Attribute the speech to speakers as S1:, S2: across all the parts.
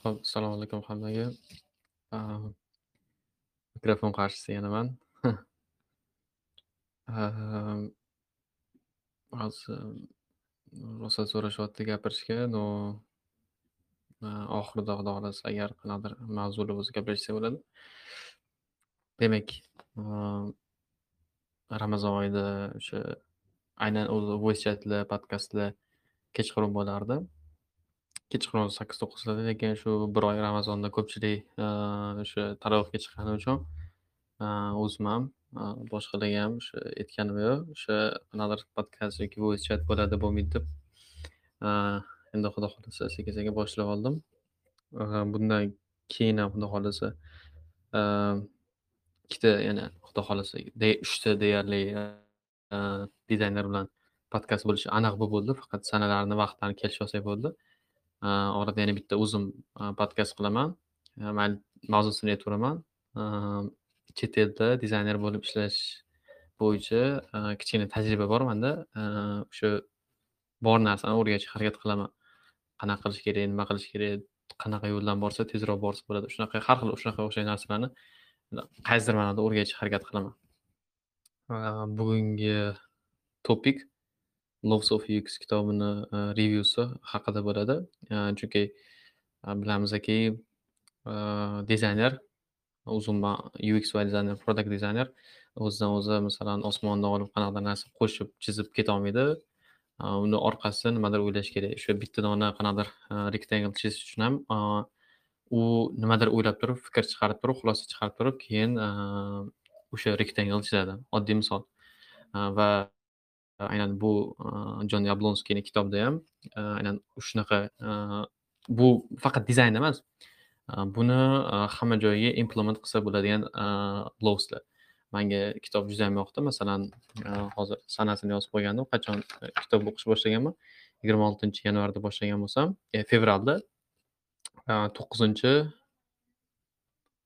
S1: Ho'p, assalomu alaykum hammaga. Mikrofon qarshisida yana man. Hozir ruxsat so'rashyapti gapirishga, но oxirida xudo xohlasa agar qanaqadir mavzular bo'lsa gaplashsak bo'ladi. Demak, Ramazon oyida o'sha aynan o'zi voice chatlar, podkastlar kechqurun bo'lardi. Kechqurun sakkiz to'qqizlarda, lekin shu bir oy Ramazonda ko'pchilik e, o'sha tarovehga chiqqani uchun e, o'zim ham e, boshqalarga ham o'sha aytganim yo'q. O'sha qanaqadir podkast yoki voice chat bo'ladi, bo'lmaydi deb endi xudo xohlasa sekin sekin boshlab oldim. Bundan keyin ham xudo xohlasa ikkita yana xudo xohlasa de uchta deyarli dizayner bilan podkast bo'lishi aniq bo'ldi. Faqat sanalarini, vaqtlarini kelishib olsak bo'ldi. A, orada yana bitta o'zim e, podkast qilaman. Mayli mavzusini aytaveraman. Chet elda dizayner bo'lib ishlash bo'yicha e, kichkina tajriba bor manda. O'sha bor narsani o'rganishga harakat qilaman. Qanaqa qilish kerak, nima qilish kerak, qanaqa yo'ldan borsa tezroq borsa bo'ladi. Shunaqa har xil shunaqa o'xshagan narsalarni qaysidir ma'noda o'rganishga harakat qilaman. Bugungi topik Loves of UX kitobini e, a, revyusi haqida bo'ladi. E, chunki e, bilamizki dizayner o'zim UX va dizayner, product dizayner o'zidan o'zi masalan osmondan olib qanaqadir narsa qo'shib, chizib ketolmaydi. A, uni orqasida nimadir o'ylash kerak. O'sha bitta dona qanaqadir rectangle chizish uchun ham u nimadir o'ylab turib, fikr chiqarib turib, xulosa chiqarib turib, keyin o'sha rectangle chizadi. Oddiy misol. Va Э, aynan bu э, Jon Yablonskiyni kitobida ham э, aynan shunaqa bu faqat dizayn emas. Buni hamma joyga implement qilsa bo'ladigan a. Manga kitob juda ham yoqdi. Masalan, e, hozir sanasini yozib qo'ygandim. Qachon e, kitob o'qish boshlaganman? 26 yanvarda boshlagan bo'lsam, e, fevralda a, 9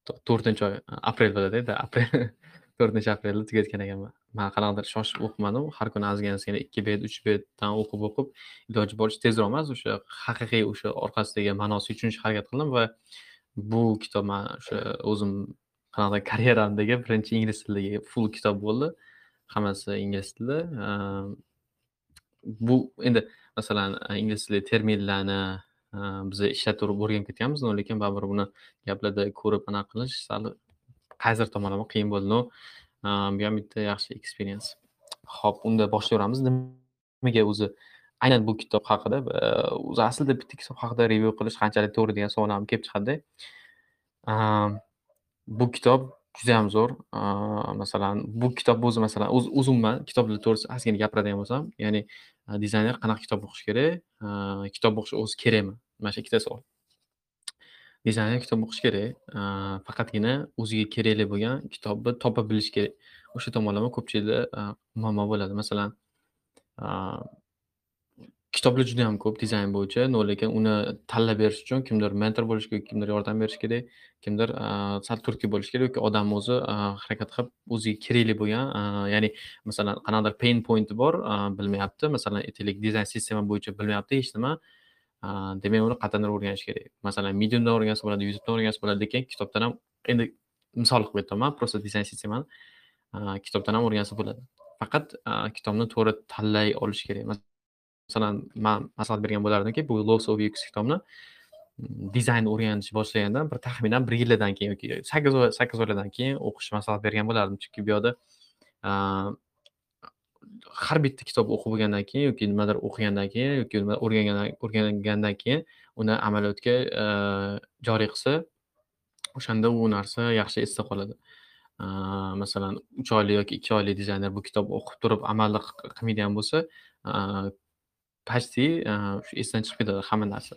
S1: to- to'rtinchi oy aprel bo'ladida aprel to'rtinchi aprelda tugatgan ekanman. Man qanaqadir shoshib o'qimadim. Har kuni ozgina ozgina ikki bet, uch betdan o'qib o'qib iloji boricha tezroq emas, o'sha haqiqiy o'sha orqasidagi ma'nosini tushunishga harakat qildim va bu kitob man o'sha o'zim qanaqadir karyeramdagi birinchi ingliz tilidagi full kitob bo'ldi. Hammasi ingliz tilida. Ehm, bu endi masalan e, ingliz tilidagi terminlarni e, biz ishlatib o'rganib ketganmiz, lekin baribir buni gaplarda ko'rib anaqa qilish sal qaysidir tomonlama qiyin bo'ldi. Bu ham bitta yaxshi eksperiens Xo'p, unda boshlayveramiz. Nimaga o'zi aynan bu kitob haqida o'zi aslida bitta kitob haqida revyu qilish qanchalik to'g'ri degan savol ham kelib chiqadida. Bu kitob juda ham zo'r. Masalan, bu kitob o'zi masalan o'z o'zimman kitoblar to'g'risida ozgina gapiradigan bo'lsam, ya'ni dizayner qanaqa kitob o'qish kerak? Kitob o'qish o'zi kerakmi? Mana shu ikkita savol. Dizayner kitob o'qish kerak. Faqatgina o'ziga kerakli bo'lgan kitobni topa bilish kerak. O'sha tomonlama ko'pchilikda muammo bo'ladi. Masalan, kitoblar juda ham ko'p dizayn bo'yicha, lekin uni tanlab berish uchun kimdir mentor bo'lishi kerak, kimdir yordam berishi kerak, kimdir sal turtki bo'lishi kerak yoki odam o'zi harakat qilib o'ziga kerakli bo'lgan, ya'ni masalan qanaqadir pain pointi bor, bilmayapti. Masalan, aytaylik dizayn sistema bo'yicha bilmayapti hech nima. A, demak uni qat'iyan o'rganish kerak. Masalan, Mediumdan o'rgansa bo'ladi, YouTubedan o'rgansa bo'ladi, lekin kitobdan ham endi misol qilib aytyapman, просто dizayn sistemani a, kitobdan ham o'rgansa bo'ladi. Faqat kitobni to'g'ri tanlay olish kerak. Masalan, man maslahat bergan bo'lardimki, bu Laws of UX kitobni mm, dizaynni dizayn o'rganish boshlagandan bir taxminan 1 yildan keyin yoki 8 oy 8 oylardan keyin o'qish maslahat bergan bo'lardim. Chunki bu yoqda a, har bitta kitob o'qib bo'lgandan keyin yoki nimadir o'qigandan keyin yoki nima o'rgangandan o'rgangandan keyin uni amaliyotga joriy qilsa, o'shanda u narsa yaxshi esda qoladi. Masalan, 3 oylik yoki 2 oylik dizayner bu kitobni o'qib turib amalda qilmaydigan bo'lsa, почти shu esdan chiqib ketadi hamma narsa.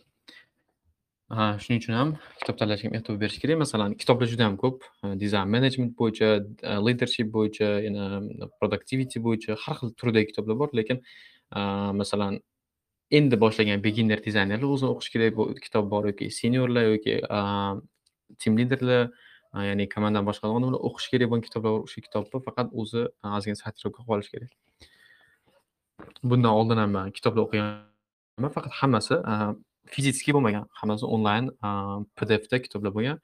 S1: Ha, shuning uchun ham kitob tanlashga ham e'tibor berish kerak. Masalan, kitoblar juda ham ko'p. Dizayn management bo'yicha, leadership bo'yicha, yana productivity bo'yicha har xil turdagi kitoblar bor. Lekin masalan, endi boshlagan beginner dizaynerlar o'zi o'qish kerak bu kitob bor yoki seniorlar yoki team liderlar, ya'ni komandadan boshqa odamlar o'qish kerak bo'lgan kitoblar bor. O'sha kitobni faqat o'zi ozgina satirovka qilib olish kerak. Bundan oldin ham man kitoblar o'qiganman. Faqat hammasi a, bo'lmagan, hammasi onlayn PDFda kitoblar bo'lgan.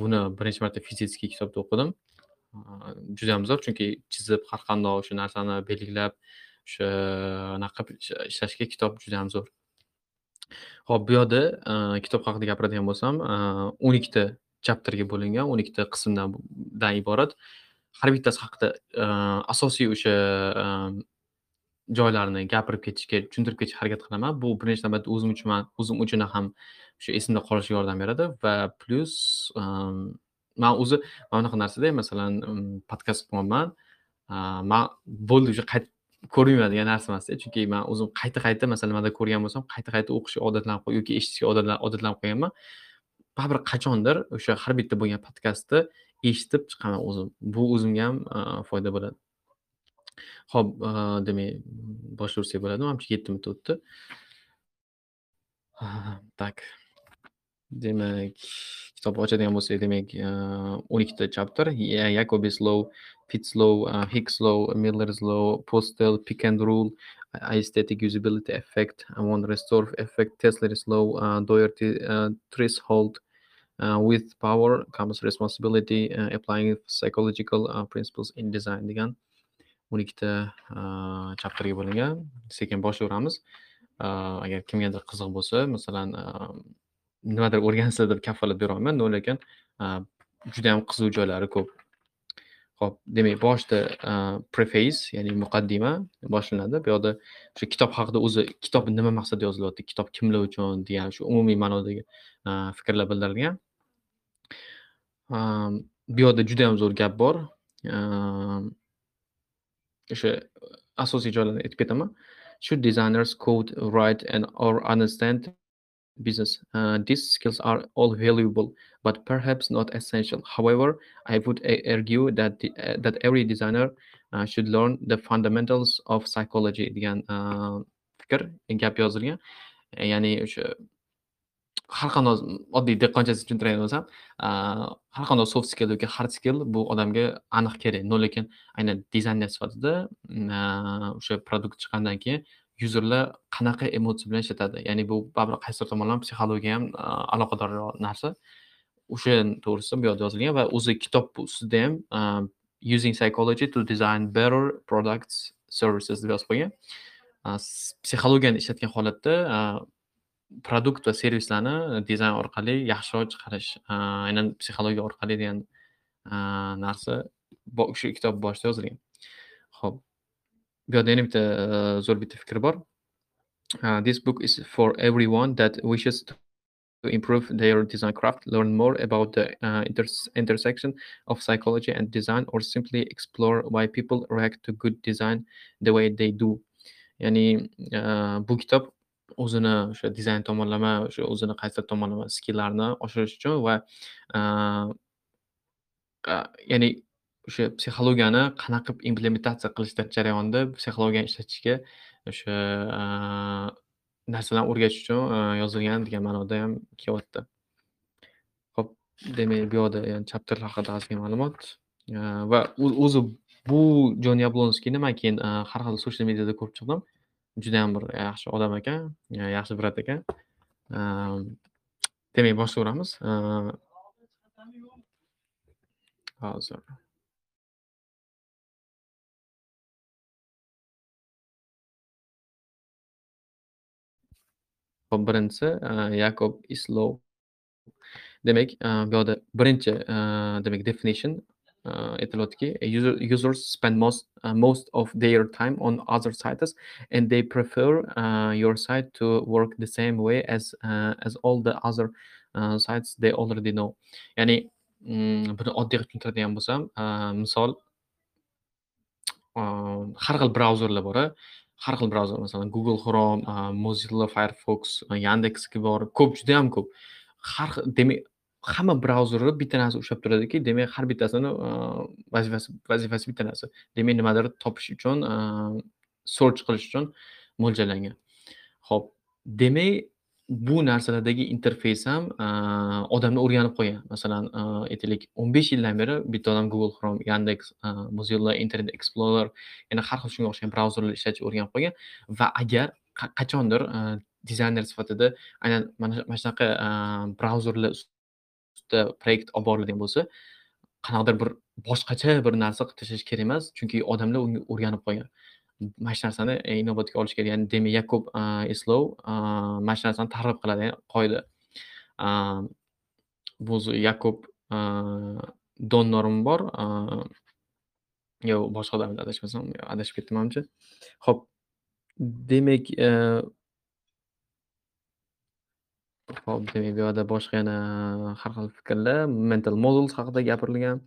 S1: Buni birinchi marta fizический kitobda o'qidim. juda ham zo'r, chunki chizib har qandoq o'sha narsani belgilab, o'sha anaqa qilib ishlashga kitob juda ham zo'r. Ho'p, bu yoqda kitob haqida gapiradigan bo'lsam, o'n ikkita chapterga bo'lingan, o'n ikkita qismdan iborat. Har bittasi haqida asosiy o'sha joylarini gapirib ketishga, tushuntirib ketishga harakat qilaman. Bu birinchi navbatda o'zim uchun o'zim uchun ham shu esimda qolishiga yordam beradi va plyus ehm, man o'zi mana bunaqa narsada masalan podkast qilyapman. Man bo'ldi уже qayt ko'rinmaydigan degan narsa emasda. Chunki man o'zim qayta-qayta masalan nimada ko'rgan bo'lsam, qayta-qayta o'qishga odatlanib qo'y yoki eshitishga odatlanib qo'yganman. Baribir qachondir o'sha har bitta bo'lgan podkastni eshitib chiqaman o'zim. Bu o'zimga ham foyda bo'ladi. Ho'p, demak, boshlovchilik bo'ladimi? Manimcha 7 minut o'tdi. Tak. Demak, kitobni ochadigan bo'lsak, demak, 12 ta chapter. Jacobi's law, Pitt's law, Hicks law, Miller's law, Postel, Pick and rule, aesthetic usability effect, one restore effect, Tesla's law, Doherty threshold. With power comes responsibility, applying psychological principles in design degan 12 ikkita chapterga bo'lingan. Sekin boshlayveramiz. Agar kimgadir qiziq bo'lsa, masalan, nimadir o'rgansa deb kafolat berolmayman, no lekin juda yam qiziq joylari ko'p. Xo'p, demak, boshida preface, ya'ni muqaddima boshlanadi. Bu yoqda o'sha kitob haqida o'zi kitob nima maqsadda yozilyapti, kitob kimlar uchun degan shu umumiy ma'nodagi fikrlar bildirilgan. Bu yoqda judayam zo'r gap bor. Joylarni aytib. Should designers code, write and or understand business? Uh, these skills are all valuable, but perhaps not essential. However, I would argue that the, uh, that every designer uh, should learn the fundamentals of psychology degan fikr gap yozilgan. Ya'ni har qanday oddiy dehqonchasi tushuntiradigan bo'lsam, har qanday soft skill yoki hard skill bu odamga aniq kerak. No lekin aynan dizayner sifatida o'sha produkt chiqqandan keyin yuzerlar qanaqa emotsiya bilan ishlatadi. Ya'ni bu baribir qaysidir tomondan psixologiya ham aloqador narsa. O'sha to'g'risida bu yerda yozilgan va o'zi kitob ustida ham using psychology to design better products services deb yozib qo'ygan. Psixologiyani ishlatgan holatda produkt va servislarni uh, dizayn orqali yaxshiroq chiqarish, uh, aynan psixologiya orqali degan uh, narsa o'sha kitob boshida yozilgan. Xo'p. Bu yerda yana bitta zo'r bitta fikr bor. This book is for everyone that wishes to improve their design craft, learn more about the uh, inter- intersection of psychology and design, or simply explore why people react to good design the way they do. Ya'ni bu kitob o'zini o'sha dizayn tomonlama, o'sha o'zini qaysi tomonlama skilllarni oshirish uchun va ya'ni o'sha psixologiyani qanaqa qilib implementatsiya qilishda jarayonida psixologiyani ishlatishga o'sha narsalarni o'rgatish uchun yozilgan degan ma'noda ham kelyapti. Ho'p, demak, bu yoqda yani chapterlar haqida ozgina ma'lumot va o'zi bu Jon Yablonskiyni man keyin har xil social mediada ko'rib chiqdim. Judayam bir e, yaxshi odam ekan, e, yaxshi brat ekan. E, demak, boshlayveramiz. Hozir. Hop, birinchisi Yakob islov Demak, bu yoqda birinchi demak definition aytilyaptiki user, users spend most uh, most of their time on other sites and they prefer uh, your site to work the same way as uh, as all the other uh, sites they already know. Ya'ni buni oddiy qilib tushuntiradigan bo'lsam misol har xil brauzerlar bor har xil brauzer masalan google chrome mozilla firefox yandexniki bor ko'p juda yam ko'p. Har demak hamma brauzerda bitta narsa ushlab turadiki, demak har bittasini vazifasi vazifasi bitta narsa. Demak nimadir topish uchun, search qilish uchun mo'ljallangan. Xo'p, demak bu narsalardagi interfeys ham odamni o'rganib qo'ygan. Masalan, aytaylik 15 yildan beri bitta odam Google Chrome, Yandex, Mozilla, Internet Explorer, yana har xil shunga o'xshagan brauzerlar ishlatishni o'rganib qo'ygan va agar qachondir dizayner sifatida aynan mana mana shunaqa brauzerlar ustida proyekt olib boriladigan bo'lsa, qanaqadir bir boshqacha bir narsa qilib tashlash kerak emas, chunki odamlar unga o'rganib qolgan. Mana shu narsani e, inobatga olish kerak. Ya'ni Demi Yakob eslov mana shu narsani targ'ib qiladi, ya'ni qoida. Bu Yakob donnorm bor. yo boshqa odam adashmasam, adashib ketdim manimcha. Xo'p, demak, e, Hop, demak, bu yoqda boshqa yana har xil fikrlar, mental models haqida gapirilgan.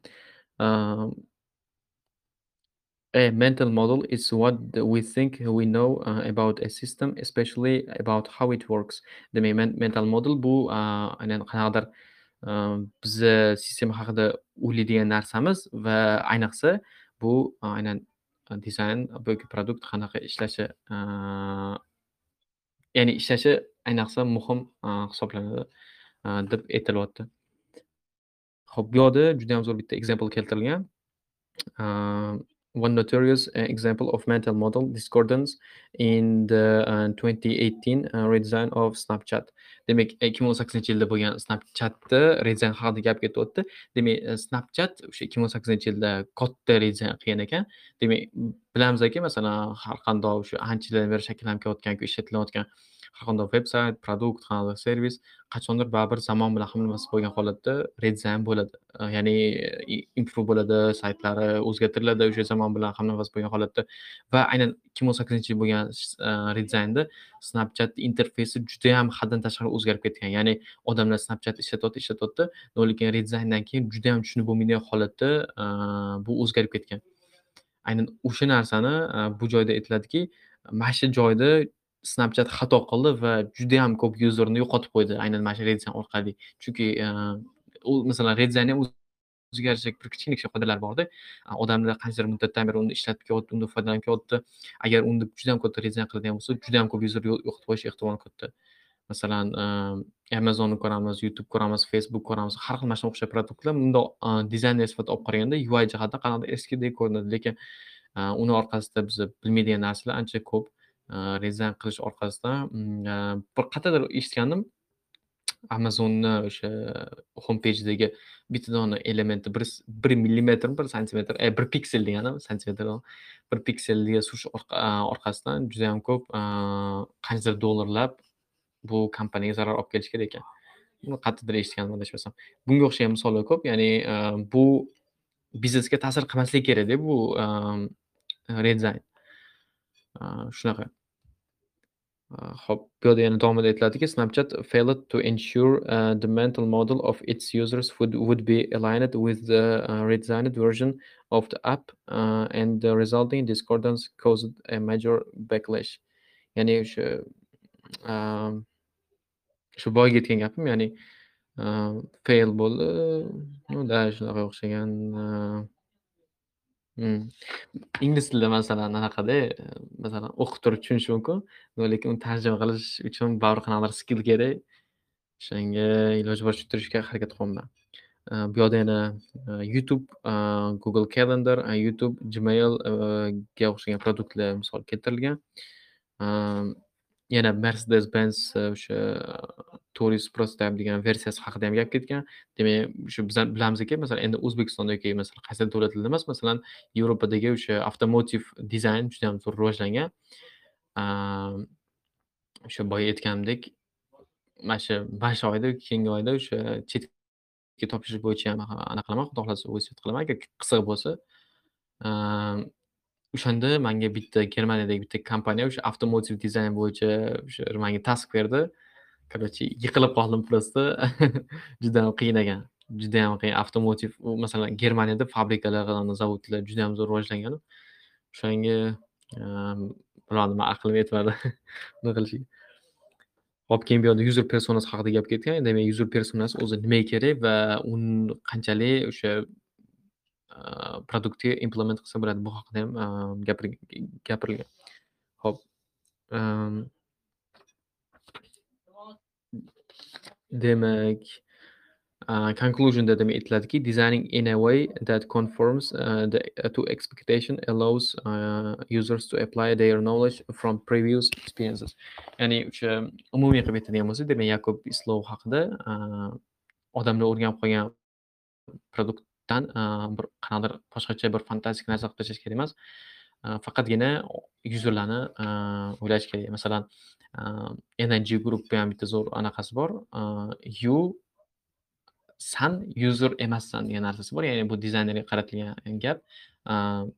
S1: A mental model is what we think we know uh, about a system, especially about how it works. Demak, men mental model bu uh, aynan qanaqadir um, bizni sistema haqida o'ylaydigan narsamiz va ayniqsa bu uh, aynan uh, dizayn yoki produkt qanaqa ishlashi ya'ni ishlashi ayniqsa muhim hisoblanadi deb aytilyapti. Xo'p, bu yoqda judayam zo'r bitta example keltirilgan. one notorious example of mental model discordance in the uh, 2018 uh, redesign of Snapchat. Demak, 2018-yilda bo'lgan Snapchatni redizayn haqida gap ketyapti. Demak, Snapchat o'sha 2018-yilda katta redizayn qilgan ekan. Demak, bilamizki, masalan, har qanday o'sha anchadan beri shakllanib kelayotgan, ishlatilayotgan har qanday veb-sayt, produkt, qanday servis qachondir baribir zamon bilan hamlamasi bo'lgan holatda redizayn bo'ladi. Ya'ni improve bo'ladi, saytlari o'zgartiriladi o'sha zamon bilan hamlamasi bo'lgan holatda va aynan 2018-yil bo'lgan redizaynda Snapchat interfeysi judayam haddan tashqari o'zgarib ketgan. Ya'ni odamlar Snapchat ishlatyapti, ishlatyapti, lekin redizayndan keyin judayam tushunib bo'lmaydigan holatda bu o'zgarib ketgan. Aynan o'sha narsani bu joyda aytiladiki, mana shu joyda Snapchat xato qildi va juda ham ko'p yuzerni yo'qotib qo'ydi, aynan mana shu redaksiya orqali. Chunki, e, u masalan redaksiyani ham o'ziga yarasha bir kichkina qoidalar borda. Odamlar qanchadir muddatdan beri uni ishlatib kelyapti, undan foydalanib kelyapti. Agar unda juda ham katta redaksiya qiladigan bo'lsa, juda ham ko'p yuzer yo'qotib qo'yish ehtimoli katta. Masalan, e, Amazonni ko'ramiz, YouTube ko'ramiz, Facebook ko'ramiz. Har xil mana shunga o'xshash produktlar bundoq e, dizayner sifatida olib qaraganda UI jihatdan qanaqadir eskidek ko'rinadi, lekin uni orqasida biz bilmaydigan narsalar ancha ko'p. Э, rezayn qilish orqasidan э, bir qayerdadir eshitgandim. Amazonni o'sha home pejidagi bitta dona elementi bir bir millimetr bir santimetr, e, bir piksel deganim santimetr bir pikselga surish e, orqasidan juda yam ko'p e, qanchadir dollarlab bu kompaniyaga zarar olib kelishi kerak ekan. Buni qayerdadir eshitgandim adashmasam. Bunga o'xshagan misollar ko'p. Ya'ni e, bu biznesga ta'sir qilmasligi kerakda bu rezayn. Shunaqa. Uh, خب build and توم الاتلاتيكي سناب Snapchat. Failed to ensure uh, the mental model of its users would, would be aligned with the uh, redesigned version of the app uh, and the resulting discordance caused a major backlash. يعني شو um, shu boy ketgan gapim ya'ni fail bo'ldi dash shunaqa o'xshagan Ingliz tilida masalan anaqada, masalan o'qib turib tushunish mumkin, lekin uni tarjima qilish uchun baribir qanaqadir skill kerak. O'shanga iloji boricha tushuntirishga harakat qilyapman. Bu yoqda yana YouTube, Google Calendar, YouTube, Gmail ga o'xshagan produktlar misol keltirilgan. Yana Mercedes-Benz e, o'sha e, Tourist Prototype degan versiyasi haqida ham gap ketgan. Demak, shu biz bilamizki, masalan, endi O'zbekistonda yoki masalan qaysidir davlatlarda emas, masalan, Yevropadagi o'sha avtomotiv dizayn juda ham zo'r rivojlangan. O'sha boya aytganimdek, mana shu mana shu oyda, keyingi oyda o'sha chetga topshirish bo'yicha ham anaqa qilaman, xudo xohlasa vosiyat qilaman, agar qiziq bo'lsa. O'shanda menga bitta Germaniyadagi bitta kompaniya o'sha avtomotiv dizayn bo'yicha o'sha menga task berdi. Короче, yiqilib qoldim просто. Juda ham qiyin ekan. Juda ham qiyin. Avtomotiv masalan Germaniyada fabrikalar, zavodlar juda ham zo'r rivojlangan. O'shanga ehm, bilmadim, aqlim yetmadi buni qilishga. Hop, keyin bu yoqda user personasi haqida gap ketgan. Demak, user personasi o'zi nimaga kerak va uni qanchalik o'sha produktga implement qilsa bo'ladi. Bu haqida ham gapirilgan. Hop. Demak, conclusionda demak aytiladiki, designing in a way that conforms uh, the, uh, to expectation allows uh, users to apply their knowledge from previous experiences. ya'ni o'sha umumiy qilib aytadigan bo'lsak, demak Yakub Islov haqida odamlar o'rganib qolgan produkt produktdan bir qanaqadir boshqacha bir fantastik narsa qilib tashlash kerak emas. Faqatgina yuzerlarni o'ylash kerak. Masalan, ng Groupni ham bitta zo'r anaqasi bor. You san user emassan degan narsasi bor. Ya'ni bu dizaynerga qaratilgan gap.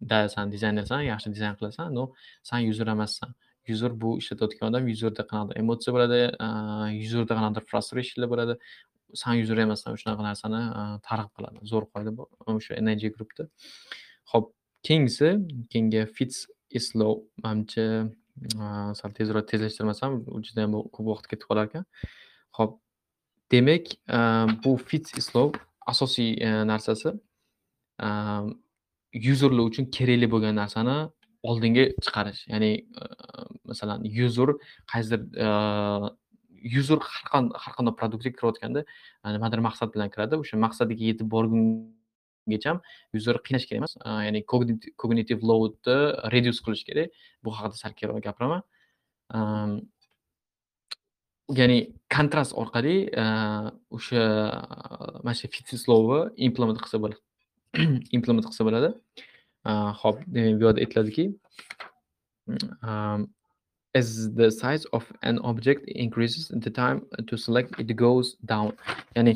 S1: Da san dizaynersan, yaxshi dizayn qilasan, но san user emassan. User bu ishlatayotgan odam, userda qanaqadir emotsiya bo'ladi, userda qanaqadir frustrationlar bo'ladi. San yuz emasdan shunaqa narsani targ'ib qiladi. Zo'r qoida bu o'sha Energy Groupda. Xo'p, keyingisi, keyingi fits Islow manimcha sal tezroq tezlashtirmasam, juda ham ko'p vaqt ketib qolar ekan. Xo'p, demak, bu fits Islow asosiy e, narsasi yuzerlar uchun kerakli bo'lgan narsani oldinga chiqarish. Ya'ni e, masalan, user qaysidir e, user har qanday har qanday produktga kirayotganda nimadir maqsad bilan kiradi. O'sha maqsadiga yetib borgungacha user qiynash kerak emas. Ya'ni cognitive loadni reduce qilish kerak. Bu haqida sal keyinroq gapiraman. Ya'ni kontrast orqali o'sha mana shu Fitslowni implement qilsa bo'ladi. implement qilsa bo'ladi. Xo'p, demak bu yerda aytiladiki, as the size of an object increases, the time to select it goes down. Ya'ni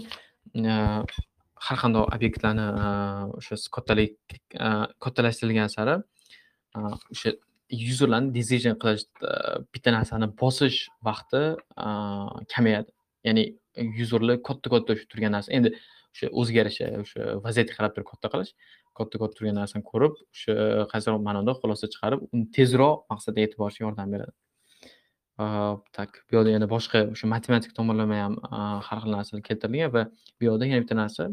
S1: uh, har qanday obyektlarni uh, o'sha kattalik uh, kattalashtirilgan sari o'sha yuzerlarni decision qilish bitta narsani bosish vaqti kamayadi. Ya'ni yuzerlar katta-katta turgan narsa. Endi o'sha o'zgarishi, o'sha vaziyatga qarab turib katta qilish, katta-katta turgan narsani ko'rib, o'sha qaysidir ma'noda xulosa chiqarib, uni tezroq maqsadga yetib borishga yordam beradi. Tak, bu yerda yana boshqa o'sha matematik tomonlama ham har xil narsalar keltirilgan va bu yerda yana bitta narsa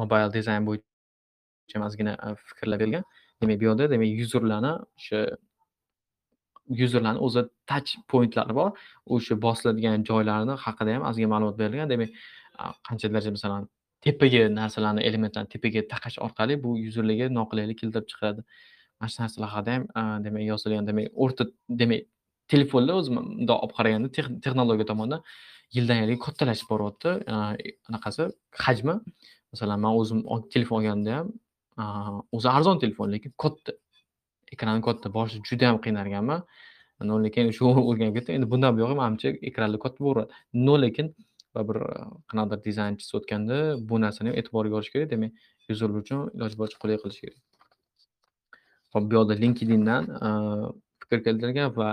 S1: mobile dizayn bo'yicha ozgina fikrlar berilgan. Demak, bu yerda demak yuzerlarni o'sha yuzerlarni o'zi touch pointlari bor. O'sha bosiladigan joylarni haqida ham ozgina ma'lumot berilgan. Demak, qancha darajada masalan tepaga narsalarni elementlarni tepaga taqash orqali bu yuzerlarga noqulaylik keltirib chiqaradi. Mana shu narsalar haqida ham demak yozilgan. Demak, o'rta demak telefonlar o'zi bundoq olib qaraganda texnologiya tomondan yildan yilga kattalashib boryapti. E, anaqasi hajmi. Masalan, men o'zim telefon olganimda ham o'zi arzon telefon, lekin katta. Ekrani katta. Boshida juda ham qiynalganman. No lekin shu o'rganib ketdim. Endi bundan buyog'i manimcha ekranlar katta bo'laveradi. No lekin va bir qanaqadir dizaynchi o'tganda bu narsani ham e'tiborga olish kerak. Demak, yuzerlar uchun iloji boricha qulay qilish kerak. Hop, bu yerda LinkedIndan fikr keltirgan va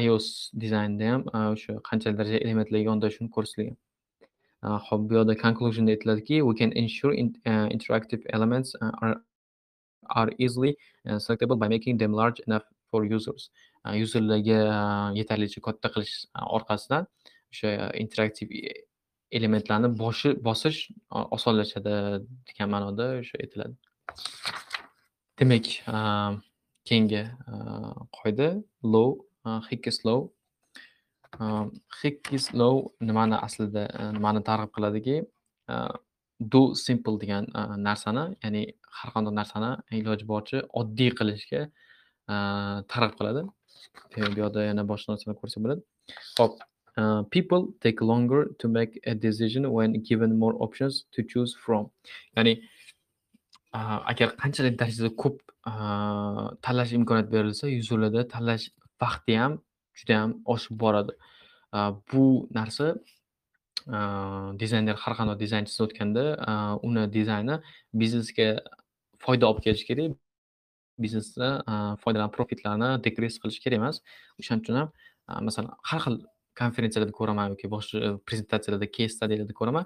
S1: iOS dizaynda ham o'sha qanchalik darajada elementlarga yondashuvni ko'rsatilgan. Hop, bu yerda conclusionda aytiladiki, we can ensure in, uh, interactive elements uh, are are easily uh, selectable by making them large enough for users. Yuzerlarga yetarlicha katta qilish orqasidan o'sha interaktiv e, elementlarni boshi bosish osonlashadi degan ma'noda o'sha aytiladi. Demak, keyingi e, qoida low, e, Higgins low e, Higgins low nimani aslida nimani targ'ib qiladiki, do simple degan narsani, ya'ni har qanday narsani iloji boricha oddiy qilishga targ'ib qiladi. Bu yerda yana boshqa narsalar ko'rsak bo'ladi. ho'p people take longer to make a decision when given more options to choose from. Ya'ni agar qanchalik darajada ko'p tanlash imkoniyati berilsa, yuzerlarda tanlash vaqti ham juda ham oshib boradi. Bu narsa dizayner har qanday dizayn chizayotganda uni dizayni biznesga foyda olib kelishi kerak. Biznesda foydalan profitlarni degress qilish kerak emas. O'shaning uchun ham masalan har xil konferensiyalarda ko'raman yoki boshqa prezentatsiyalarda, case studylarda ko'raman.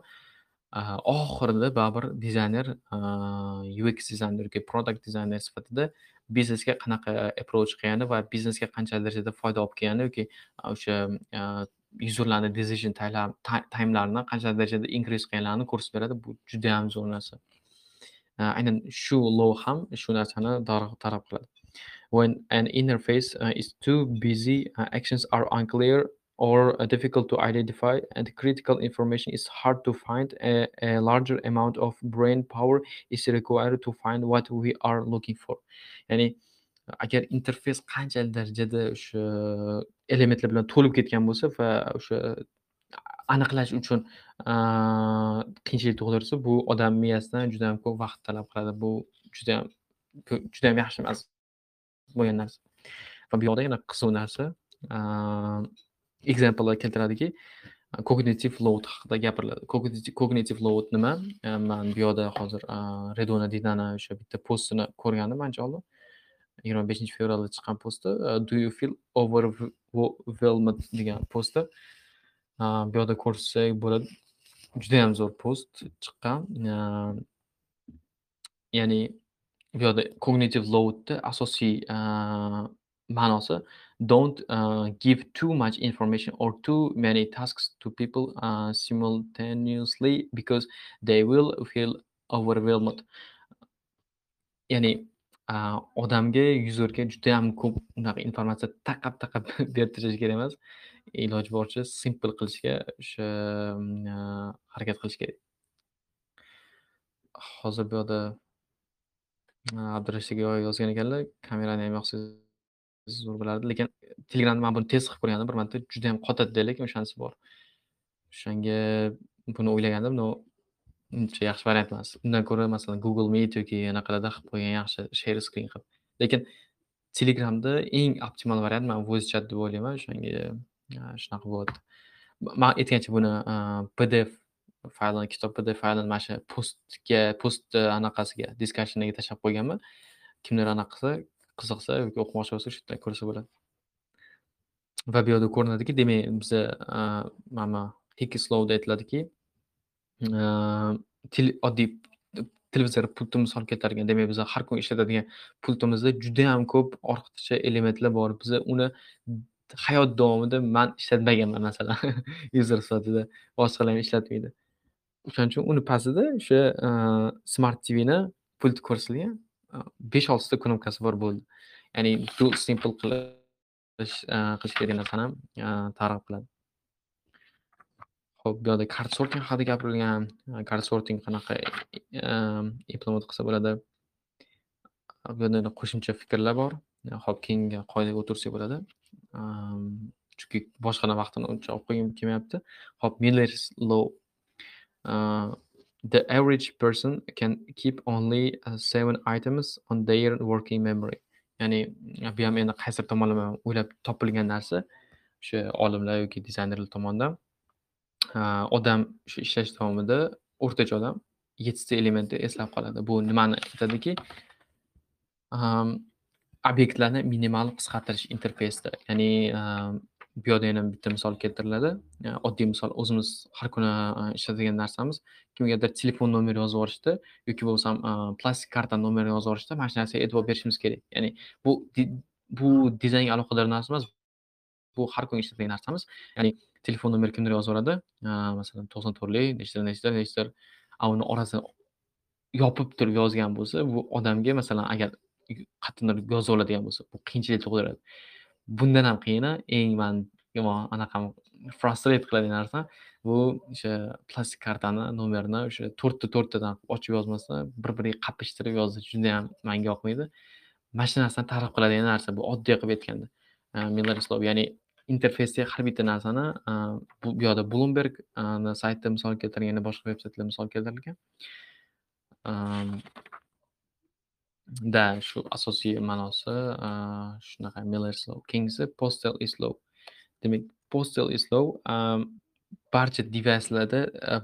S1: Oxirida oh, baribir dizayner UX dizayner yoki product dizayner sifatida biznesga qanaqa approach qilgani va biznesga qancha darajada foyda olib kelgani yoki o'sha yuzerlarni decision time'larini qancha darajada increase qilganlarini ko'rsatib beradi. Bu juda ham zo'r narsa. Aynan shu low ham shu narsani targ'ib qiladi. When an interface uh, is too busy, uh, actions are unclear or uh, difficult to identify and critical information is hard to find a, a larger amount of brain power is required to find what we are looking for ya'ni agar interfeys qanchalik darajada o'sha elementlar bilan to'lib ketgan bo'lsa va o'sha aniqlash uchun qiyinchilik tug'dirsa, bu odam miyasidan juda ham ko'p vaqt talab qiladi. Bu judayam judayam yaxshi emas bo'lgan narsa. Va bu yoqda yana qiziq narsa, ekzamplar keltiradiki, kognitiv load haqida gapiriladi. Kognitiv load nima? Man bu yoqda hozir Redona Dinani o'sha bitta postini ko'rgandim ancha oldin. 25 fevralda chiqqan posti. Do you feel overwhelmed degan posti. Bu yoqda ko'rsak bo'ladi. Judayam zo'r post chiqqan. Ya'ni bu yoqda kognitiv loadni asosiy ma'nosi don't uh, give too much information or too many tasks to people uh, simultaneously because they will feel overwhelmed. Ya'ni uh, odamga yuzurga juda ham ko'p unaqa informatsiya taqab taqab berib tashlash kerak emas. Iloji boricha simple qilishga o'sha mm, uh, harakat qilish kerak. Hozir bu yoqda uh, abdurashidga yozgan ekanlar kamerani ham yoqsangiz zo'r bo'lardi. Lekin Telegramda man buni test qilib ko'rgandim bir marta, juda judayam qotadida, lekin o'shanisi bor. O'shanga buni o'ylagandim, но uncha yaxshi variant emas. Undan ko'ra masalan Google Meet yoki anaqalarda qilib qo'ygan yaxshi, share screen qilib. Lekin Telegramda eng optimal variant man voice chat deb o'ylayman. O'shanga shunaqa bo'ladi. Man aytgancha buni PDF faylini, kitob PDF faylini mana shu postga, post anaqasiga, discussionga tashlab qo'yganman. kimdir anaqa qilsa, qiziqsa yoki o'qimoqchi bo'lsa shu yerdan ko'rsa bo'ladi. Va bu yerda ko'rinadiki demak biza mana hikislovda aytiladiki oddiy televizor pultni misol keltirgan demak biza har kun ishlatadigan pultimizda judayam ko'p ortiqcha elementlar bor. Biza uni hayot davomida man ishlatmaganman masalan user sifatida boshqalar ham ishlatmaydi. O'shaning uchun uni pastida o'sha smart tvni pulti ko'rsatilgan besh oltita knopkasi bor bo'ldi. Ya'ni bu simple qilish e, qilish kerak narsani ham targ'ib qiladi. Ho'p bu yoqda card sorting haqida gapirilgan e, card sorting qanaqa implement qilsa bo'ladi? Bu yerda qo'shimcha fikrlar bor. Hop keyingi qoidaga o'tirsak bo'ladi. Chunki boshqa vaqtini uncha olib qo'ygim kelmayapti. Hop miller's law The average person can keep only uh, seven items on their working memory. Ya'ni uh, bu ham endi qaysidir tomonlama o'ylab topilgan narsa o'sha olimlar yoki dizaynerlar tomonidan. Uh, odam shu ishlash davomida o'rtacha odam yettita elementni eslab qoladi. Bu nimani aytadiki, um, obyektlarni minimal qisqartirish interfeysda. Ya'ni um, bu yoqda yana bitta misol keltiriladi. Oddiy misol o'zimiz har kuni ishlatadigan narsamiz. Kimgadir telefon nomeri yozib yuborishda yoki bo'lmasam plastik karta nomerini yozib yuborishda mana shu narsaga e'tibor berishimiz kerak. Ya'ni bu bu dizaynga aloqador narsa emas. Bu har kuni ishlatadigan narsamiz. Ya'ni telefon nomeri kimdir yozib yuboradi. Masalan, 94lik, nechtadir, nechtadir, nechtadir. A uni orasini yopib turib yozgan bo'lsa, bu odamga masalan agar qayerdandir yozib oladigan bo'lsa, bu qiyinchilik tug'diradi. Bundan ham qiyini eng man yomon anaqam frustrate qiladigan narsa bu o'sha plastik kartani nomerini o'sha to'rtta to'rttadan ochib yozmasa bir biriga qapishtirib yozish judayam manga yoqmaydi. Mana shu narsani targ'ib qiladigan narsa bu oddiy qilib aytganda. Miller ya'ni interfeysdagi har bitta narsani bu yoqda Bloomberg sayti misol keltirgan boshqa veb saytlar misol keltirilgan. Da, shu asosiy ma'nosi shunaqa Miller Slow. Keyingisi Postel islow Demak, Postel islow barcha devayslarda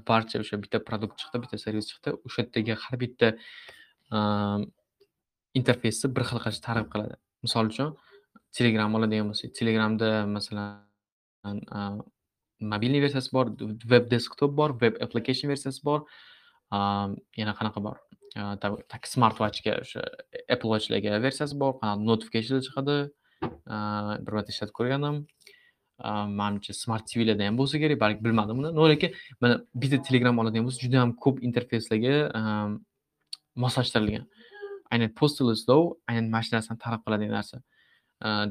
S1: barcha o'sha bitta produkt chiqdi, bitta servis chiqdi. O'sha yerdagi har bitta interfeysni bir xil qilishni targ'ib qiladi. Misol uchun, Telegram oladigan bo'lsak, Telegramda masalan mobilniy versiyasi bor, web desktop bor, web application versiyasi bor. Yana qanaqa bor? Tak smartwatchga o'sha apple watchlarga versiyasi bor qanaqa notification chiqadi bir marta ishlatib ko'rganim manimcha smart tvlarda ham bo'lsa kerak balki bilmadim uni но lekin mana bitta telegram oladigan bo'lsa juda ham ko'p interfeyslarga moslashtirilgan aynan postal slow aynan mana shu narsani talab qiladigan narsa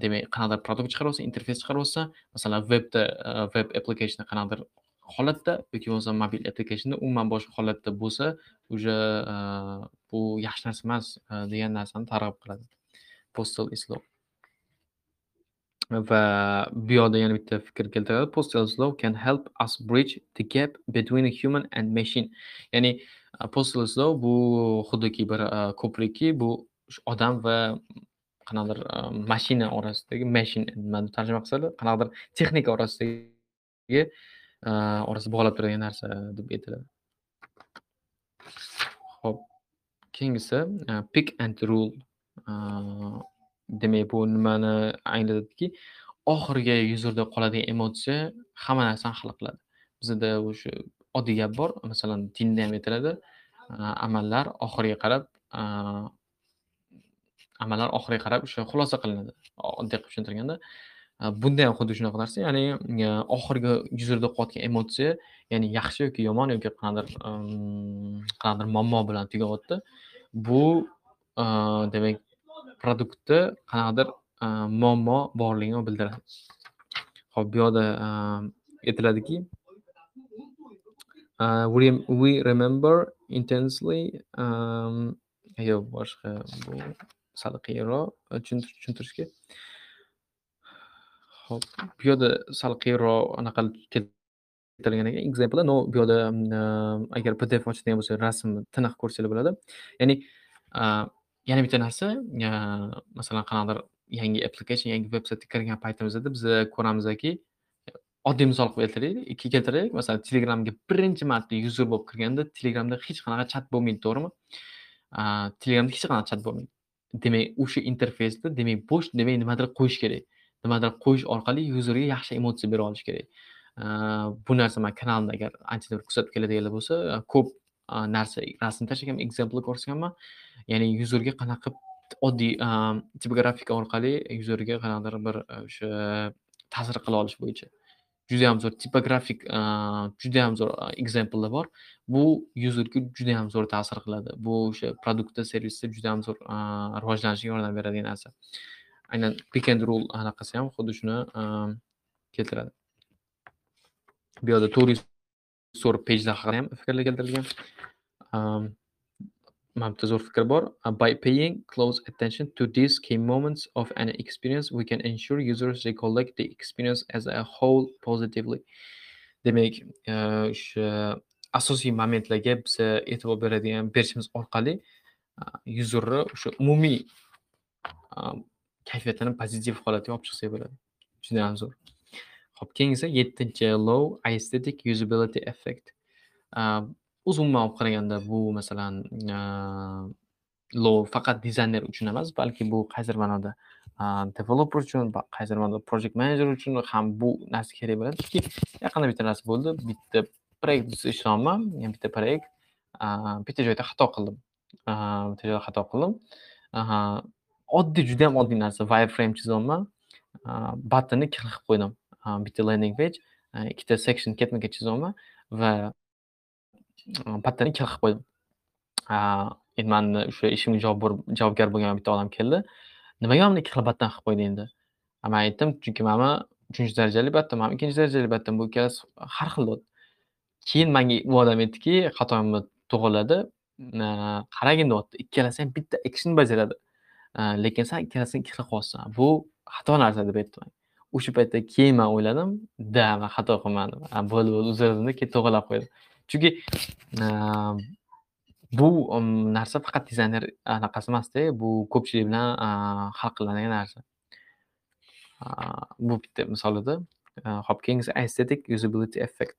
S1: demak qanaqadir produkt chiqarib olsa interfeys chiqarib olsa masalan webda web application qanaqadir holatda yoki bo'lmasa mobil applicationda umuman boshqa holatda bo'lsa уже e, bu yaxshi narsa emas e, degan narsani targ'ib qiladi postal islow Va bu yoqda yana bitta fikr keltiradi. Postal slow can help us bridge the gap between a human and machine. Ya'ni, e, postal slow bu xuddiki bir, ko'prikki, bu odam va qanaqadir, mashina orasidagi machine nimani tarjima qilsalar, qanaqadir texnika orasidagi, orasida bog'lab turadigan narsa deb aytiladi. Xo'p, keyingisi, pick and rule. Demak, bu nimani anglatadiki, oxirgi yuzurda qoladigan emotsiya hamma narsani hal qiladi. Bizada o'sha oddiy gap bor, masalan, dinda ham aytiladi, amallar oxiriga qarab, amallar oxiriga qarab o'sha xulosa qilinadi, oddiy qilib tushuntirganda. Э, Bunda ham xuddi shunaqa narsa, ya'ni, e, oxirgi yuzurda qolayotgan emotsiya, ya'ni yaxshi yoki yomon yoki qanaqadir, qanaqadir muammo bilan tugayapti. Bu, e, demak, produktda qanaqadir, e, muammo borligini bildiradi. Xo'p, bu yoqda, aytiladiki we we remember intensely, um, yo'q boshqa bu sal qiyinroq tushuntirish tushuntirishga. Hop, bu yerda sal qiyinroq anaqa keltirilgan ekan, example no bu yerda mm, e, agar PDF ochadigan bo'lsak, rasmni tiniq ko'rsanglar bo'ladi. Ya'ni, e, yana bitta narsa, e, masalan, qanaqadir yangi application, yangi veb-saytga kirgan paytimizda biza ko'ramizki, oddiy misol qilib keltiraylik keltiraylik, masalan, Telegramga birinchi marta user bo'lib kirganda, Telegramda hech qanaqa chat bo'lmaydi, to'g'rimi? Telegramda hech qanaqa chat bo'lmaydi. Demak, o'sha interfeysda, demak, bo'sh, demak, nimadir qo'yish kerak. Nimadir qo'yish orqali yuzerga yaxshi emotsiya bera olish kerak. Bu narsa man kanalimda agar anchadan bir kuzatib keladiganlar bo'lsa, e, ko'p, e, narsa rasm tashlaganman, example ko'rsatganman. Ya'ni yuzerga qanaqa qilib oddiy, e, tipografika orqali yuzerga qanaqadir bir o'sha ta'sir qila olish bo'yicha. Judayam zo'r tipografik, juda judayam zo'r examplelar bor. Bu yuzerga judayam zo'r ta'sir qiladi. Bu o'sha produktda, servisda judayam zo'r, rivojlanishiga yordam beradigan narsa. Aynan pick and roll anaqasi ham xuddi shuni, ehm, keltiradi. Bu yoqda to'g'ri pejda haqida ham fikrlar keltirilgan. Ehm, mana bitta zo'r fikr bor. Uh, by paying close attention to these key moments of an experience, we can ensure users recollect the experience as a whole positively. Demak, uh, o'sha asosiy momentlarga biz e'tibor beradigan berishimiz orqali, uh, yuzerni o'sha umumiy, um, kayfiyatini pozitiv holatga olib chiqsak bo'ladi. Judayam zo'r. Xo'p, keyingisi 7-chi low aesthetic usability effect. A, umuman olib qaraganda bu masalan, low faqat dizayner uchun emas, balki bu qaysidir ma'noda, developer uchun, qaysidir ma'noda project manager uchun ham bu narsa kerak bo'ladi. Chunki yaqinda bitta narsa bo'ldi. Bitta proyekt ustida ishlayapman. Yani bitta proyekt. A, bitta joyda xato qildim. A, bitta joyda xato qildim. Oddiy juda yam oddiy narsa. Wireframe chizyapman. A, ikki xil qilib qo'ydim. Bitta landing page, ikkita section ketma-ket chizyapman va batnni ikki xil qilib qo'ydim. Endi mani o'sha ishimga javob javobgar bo'lgan bitta odam keldi. Nimaga mana ikki xil battan qilib qo'yding endi man aytdim, chunki mana 3 darajali battam mana 2 darajali battam Bu ikkalasi har xil. Keyin menga u odam aytdiki, xatoyimni to'g'riladi. A, qaragin deyapti. Ikkalasi ham bitta action bajaradi. Lekin san ikkalasini ikki xil. Bu xato narsa deb aytdi. O'sha paytda keyin man o'yladim, да man xato qilmadim. Bo'ldi, bo'ldi, uzr dedim, keyin to'g'irlab qo'ydim. Chunki, bu narsa faqat dizayner anaqasi emasda, bu ko'pchilik bilan, hal qilinadigan narsa. Bu bitta misol edi. A, keyingisi aesthetic usability effect.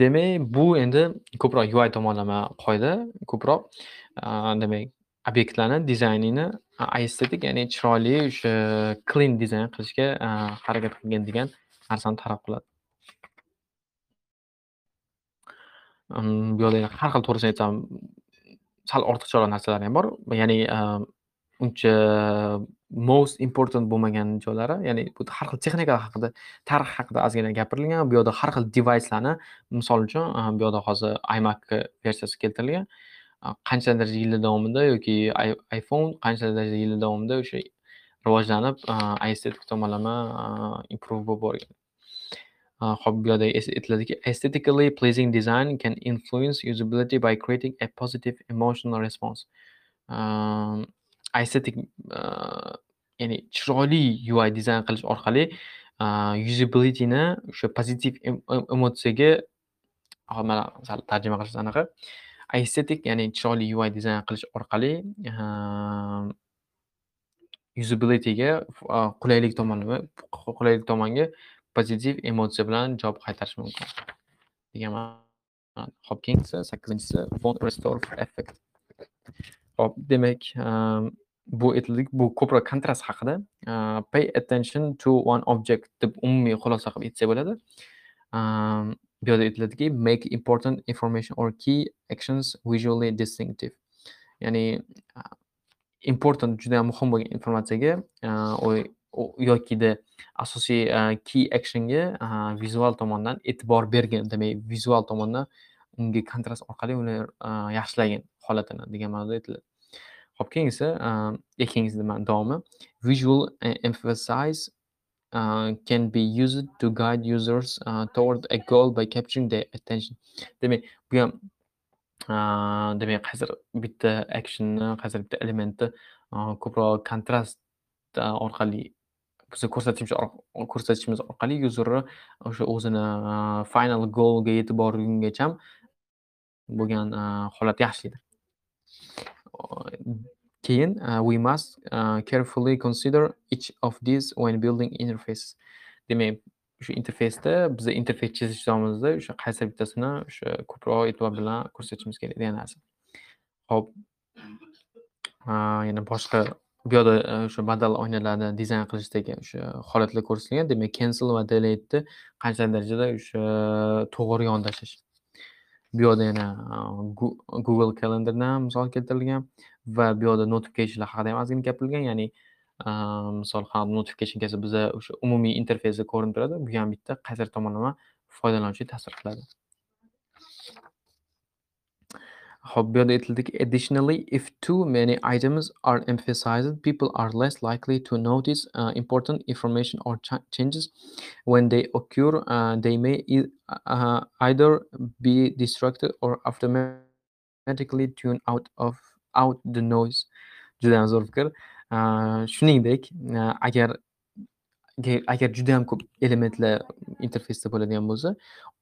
S1: Demak, bu endi ko'proq UI tomonlama qoida, ko'proq, demak, obyektlarni dizaynini estetik ya'ni chiroyli o'sha clean dizayn qilishga, harakat qilgan degan narsani talab qiladi. Bu yoqda har xil to'g'risini aytsam, sal ortiqcharoq narsalar ham bor. Ya'ni, uncha most important bo'lmagan joylari, ya'ni bu har xil texnikalar haqida, tarix haqida ozgina gapirilgan. Bu yoqda har xil device'larni, misol uchun, bu yoqda hozir iMac versiyasi keltirilgan. Qanchadir yillar davomida yoki iPhone qanchadir yillar davomida o'sha rivojlanib, estetik aesthetic tomonlama, improve bo'lib borgan. ho'p xo'p, bu yoqda aytiladiki, aesthetically pleasing design can influence usability by creating a positive emotional response. Aesthetic, ya'ni chiroyli UI dizayn qilish orqali usabilityni o'sha pozitiv emotsiyaga mana sal tarjima qilsa anaqa estetik ya'ni chiroyli UI dizayn qilish orqali usabilityga qulaylik tomonlama qulaylik tomonga pozitiv emotsiya bilan javob qaytarish mumkin degan hopkins sakkizinchisi font restore effect. Hop demak bu aytildik bu ko'proq kontrast haqida pay attention to one object deb umumiy xulosa qilib aytsak bo'ladi. Bu yerda aytiladiki make important information or key actions visually distinctive. Ya'ni important juda yam muhim bo'lgan informatsiyaga yokida asosiy key actionga vizual tomondan e'tibor bergin demak vizual tomondan unga kontrast orqali uni yaxshilagan holatini degan ma'noda aytiladi. Ho'p keyingisi keyingisi davomi visual emphasize uh, can be used to guide users uh, toward a goal by capturing their attention. Demak bu ham uh, demak hozir bitta actionni hozir bitta elementni uh, ko'proq kontrast uh, orqali biz ko'rsatishimiz ko'rsatishimiz orqali yuzerni o'sha o'zini final goalga yetib borgungacha bo'lgan holat yaxshidir. Keyin uh, we must uh, carefully consider each of these when building interfaces. Demak o'sha interfeysda biza interfeys chizishimizda o'sha qaysi bittasini o'sha ko'proq e'tibor bilan ko'rsatishimiz kerak degan narsa. Ho'p uh, yana boshqa bu yoqda o'sha modal oynalarni dizayn qilishdagi o'sha holatlar ko'rsatilgan. Demak cancel va delete'ni qancha darajada o'sha to'g'ri yondashish. Bu yoqda yana google kalendardan misol keltirilgan. Va bu yoqda notificationlar haqida ham ozgina ya'ni misol ha notification kelsa biza o'sha umumiy interfeysda ko'rinib turadi bu ham bitta qaysidir tomonlama foydalanuvchiga ta'sir qiladi Ho'p, bu yerda additionally, if too many items are emphasized, people are less likely to notice uh, important information or ch changes when they occur. Uh, they may e uh, either be distracted or automatically tune out of out the noise. Juda ham zo'r fikr. Shuningdek, agar agar juda ham ko'p elementlar interfeysda bo'ladigan bo'lsa,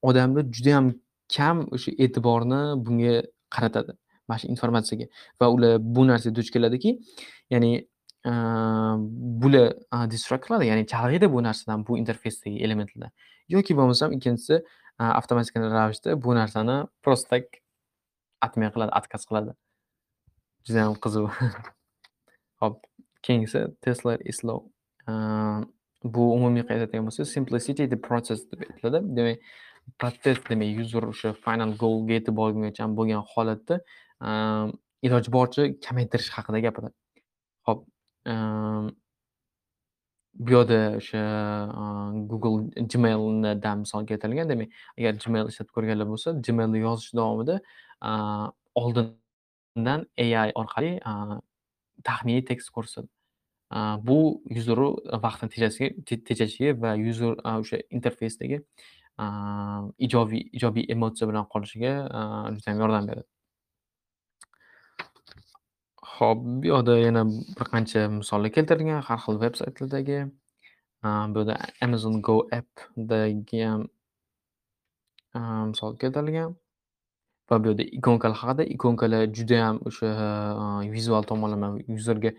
S1: odamlar juda ham kam o'sha e'tiborni bunga qaratadi mana shu informatsiyaga va ular bu narsaga duch keladiki ya'ni bular distract qiladi ya'ni chalg'iydi bu narsadan bu interfeysdagi elementlardan yoki bo'lmasam ikkinchisi avtomatik ravishda bu narsani просто так qiladi отказ qiladi judayam qiziq. Hop keyingisi tesla islov bu umumiy qaytadigan bo'lsak simplicity the process deb aytiladi. Demak protsess demak user o'sha final goalga yetib borgungacha bo'lgan holatni iloji boricha kamaytirish haqida gapiradi. Ho'p bu yoqda o'sha google gmailda misol keltirilgan. Demak agar gmail ishlatib ko'rganlar bo'lsa gmailni yozish davomida oldin Undan ai orqali taxminiy tekst ko'rsatadi bu user vaqtini tejashiga va user o'sha interfeysdagi ijobiy ijobiy emotsiya bilan qolishiga judayam yordam beradi. Ho'p bu yoqda yana bir qancha misollar keltirilgan har xil veb saytlardagi bu yerda amazon go appdagi ham misol keltirilgan. Va bu yerda ikonkalar haqida. Ikonkalar judayam o'sha e, vizual tomonlama yuzerga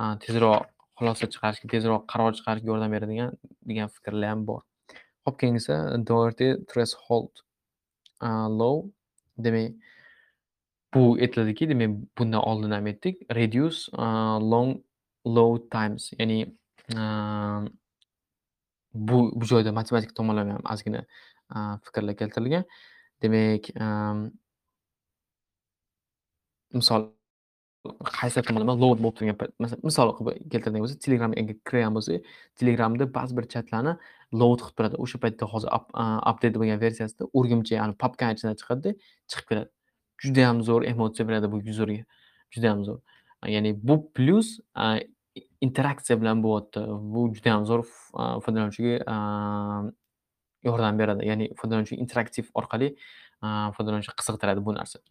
S1: e, tezroq xulosa chiqarishga tezroq qaror chiqarishga yordam beradigan degan fikrlar ham bor. Hop keyingisi Doherty threshold e, low demak bu aytiladiki demak bundan oldin ham aytdik. Reduce long low times. Ya'ni bu bu joyda matematik tomonlama ham ozgina fikrlar keltirilgan. Demak misol qaysi tomonlama load bo'lib turgan payt masalan misol qilib keltiradigan bo'lsak telegramga kirgan bo'lsak telegramda ba'zi bir chatlarni load qilib turadi. O'sha paytda hozir update bo'lgan versiyasida urgimcha ya'ni papkani ichidan chiqadida chiqib keladi. Judayam zo'r emotsiya beradi bu yuzerga judayam zo'r. Ya'ni bu plyus interaksiya bilan bo'lyapti. Bu judayam zo'r foydalanuvchiga yordam beradi. Ya'ni foydalanuvchi interaktiv orqali foydalanuvchi qiziqtiradi bu narsa.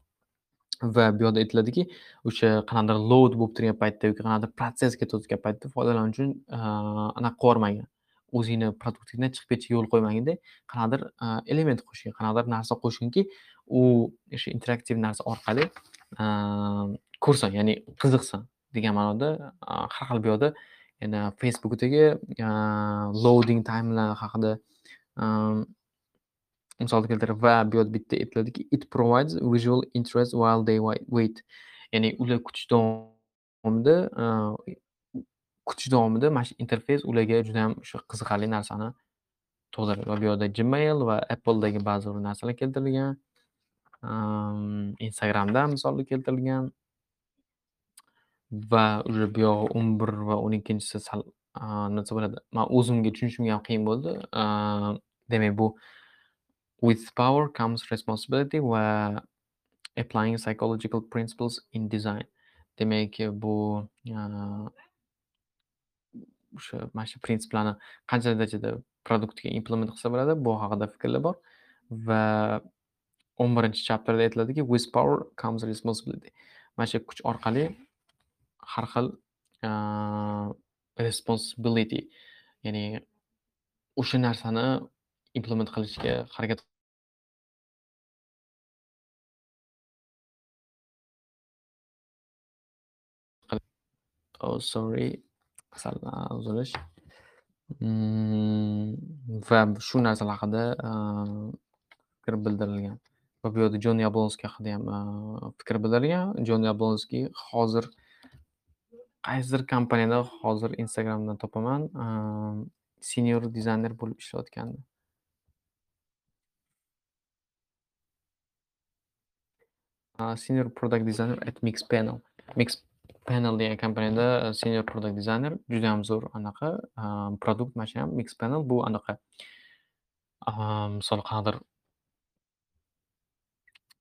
S1: Va bu yoqda aytiladiki, o'sha qanaqadir load bo'lib turgan paytda yoki qanaqadir protsess ketayotgan paytda foydalanuvchi uchun anaqa qilib o'zingni produktingdan chiqib ketishga yo'l qo'ymaganda qanaqadir element qo'shing, qanaqadir narsa qo'shingki, u o'sha interaktiv narsa orqali ko'rsin, ya'ni qiziqsin degan ma'noda har xil bu yoqda yana Facebookdagi loading timelar haqida misol keltirib va bu yerda bitta aytiladiki it provides visual interest while they wait. Ya'ni ular kutish davomida kutish davomida mana shu interfeys ularga juda yam o'sha qiziqarli narsani tug'diradi. Va bu yerda gmail va appledagi ba'zi bir narsalar keltirilgan instagramdan misollar keltirilgan va уже bu yog'i o'n bir va o'n ikkinchisi sal nima bo'ladi? Man o'zimga tushunishimga ham qiyin bo'ldi. Demak bu With power comes responsibility va applying psychological principles in design. Demak, bu uh, o'sha mana shu prinsiplarni qancha darajada produktga implement qilsa bo'ladi, bu haqida fikrlar bor va 11 chapterda aytiladiki, with power comes responsibility. Mana shu kuch orqali har xil uh, responsibility, ya'ni o'sha narsani implement qilishga harakat Oh, sorry. Sal uzilish. Mm, va shu narsalar haqida fikr bildirilgan. Va bu yerda Jon Yablonskiy haqida ham fikr bildirilgan. Jon Yablonskiy hozir qaysidir kompaniyada hozir Instagramdan topaman, senior dizayner bo'lib ishlayotgandi. Senior product designer at Mixpanel. Mix Panel degan kompaniyada e, senior product designer judayam zo'r anaqa e, produkt mana shu ham mix panel bu anaqa. E, misol qanaqadir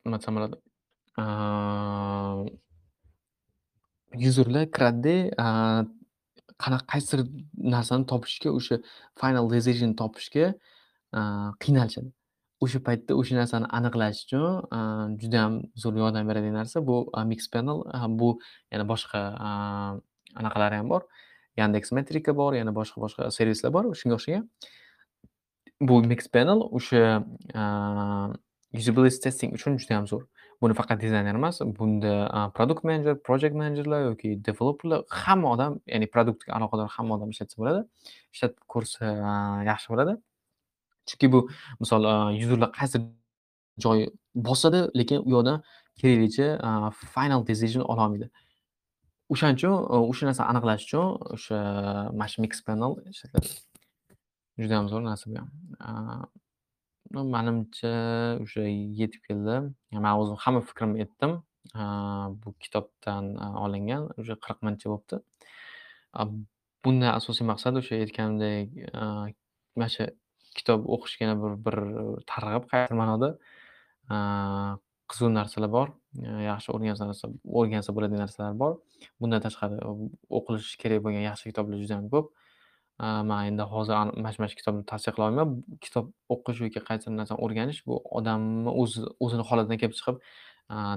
S1: nima desam bo'ladi? Yuzerlar kiradida qanaqa qaysidir narsani topishga o'sha final decision topishga qiynalishadi. O'sha paytda o'sha narsani aniqlash uchun judayam zo'r yordam beradigan narsa bu mix panel. Bu yana boshqa anaqalari ham bor. Yandex metrika bor yana boshqa boshqa servislar bor shunga o'xshagan. Bu mix panel o'sha usability testing uchun juda yam zo'r. Buni faqat dizayner emas bunda produkt menejer project menejerlar yoki developerlar hamma odam ya'ni produktga aloqador hamma odam ishlatsa bo'ladi. Ishlatib ko'rsa yaxshi bo'ladi. Chunki bu misol yuzurlar qaysi joyi bosadi lekin u yoqdan keraklicha final decision ololmaydi. O'shaning uchun o'sha narsani aniqlash uchun o'sha mana shu mix panel juda ham zo'r narsa bu ham manimcha o'sha yetib keldi. Man o'zim hamma fikrimni aytdim. Bu kitobdan olingan уже qirq minutcha bo'libdi. Bundan asosiy maqsad o'sha aytganimdek mana shu kitob o'qishga yana bir bir targ'ib qaysi ma'noda qiziq narsalar bor e, yaxshi o'rgansa narsa o'rgansa bo'ladigan narsalar bor. Bundan tashqari o'qilishi kerak bo'lgan yaxshi kitoblar juda ko'p. Man endi hozir mana shu mana shu kitobni tavsiya qila olmayman. Kitob o'qish yoki qaysidir narsani o'rganish bu odamni o'zi o'zini holatidan kelib chiqib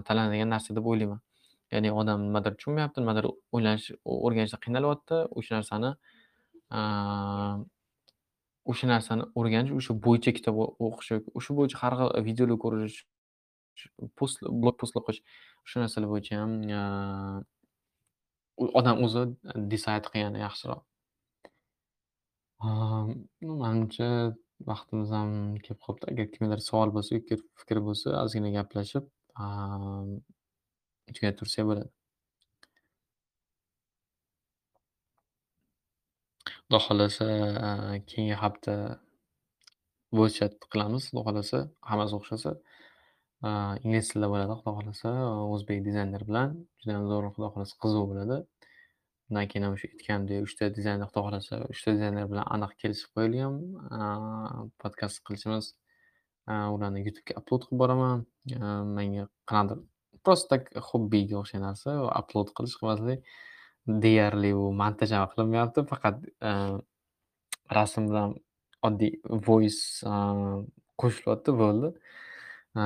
S1: tanlanadigan narsa deb o'ylayman. Ya'ni odam nimadir tushunmayapti nimadir o'ylanish o'rganishda qiynalyapti o'sha narsani o'sha narsani o'rganish o'sha bo'yicha kitob o'qish yoki o'sha bo'yicha har xil videolar ko'rish post blog postlar qo'yish o'sha narsalar bo'yicha mm, ham odam o'zi decide qilgani yaxshiroq. Manimcha vaqtimiz ham kelib qolibdi. Agar kimdadir savol bo'lsa yoki fikr bo'lsa ozgina gaplashib tugattirsak bo'ladi. Xudo xohlasa, e, keyingi hafta voice qilamiz, Xudo xohlasa, hammasi o'xshasa. E, ingliz tilida bo'ladi, Xudo xohlasa, o'zbek dizayner bilan. Judayam zo'r, Xudo xohlasa, qiziq bo'ladi. Undan keyin ham o'sha aytganimdek, uchta dizayner, Xudo xohlasa, uchta dizayner bilan aniq kelishib qo'yilgan, e, podkast qilishimiz. Ularni YouTube'ga upload qilib boraman. Menga qanaqadir просто так hobbiga o'xshagan narsa, upload qilish qilmaslik. Deyarli u montaj ham qilinmayapti. Faqat e, rasm bilan oddiy voice e, qo'shilyapti, bo'ldi. E,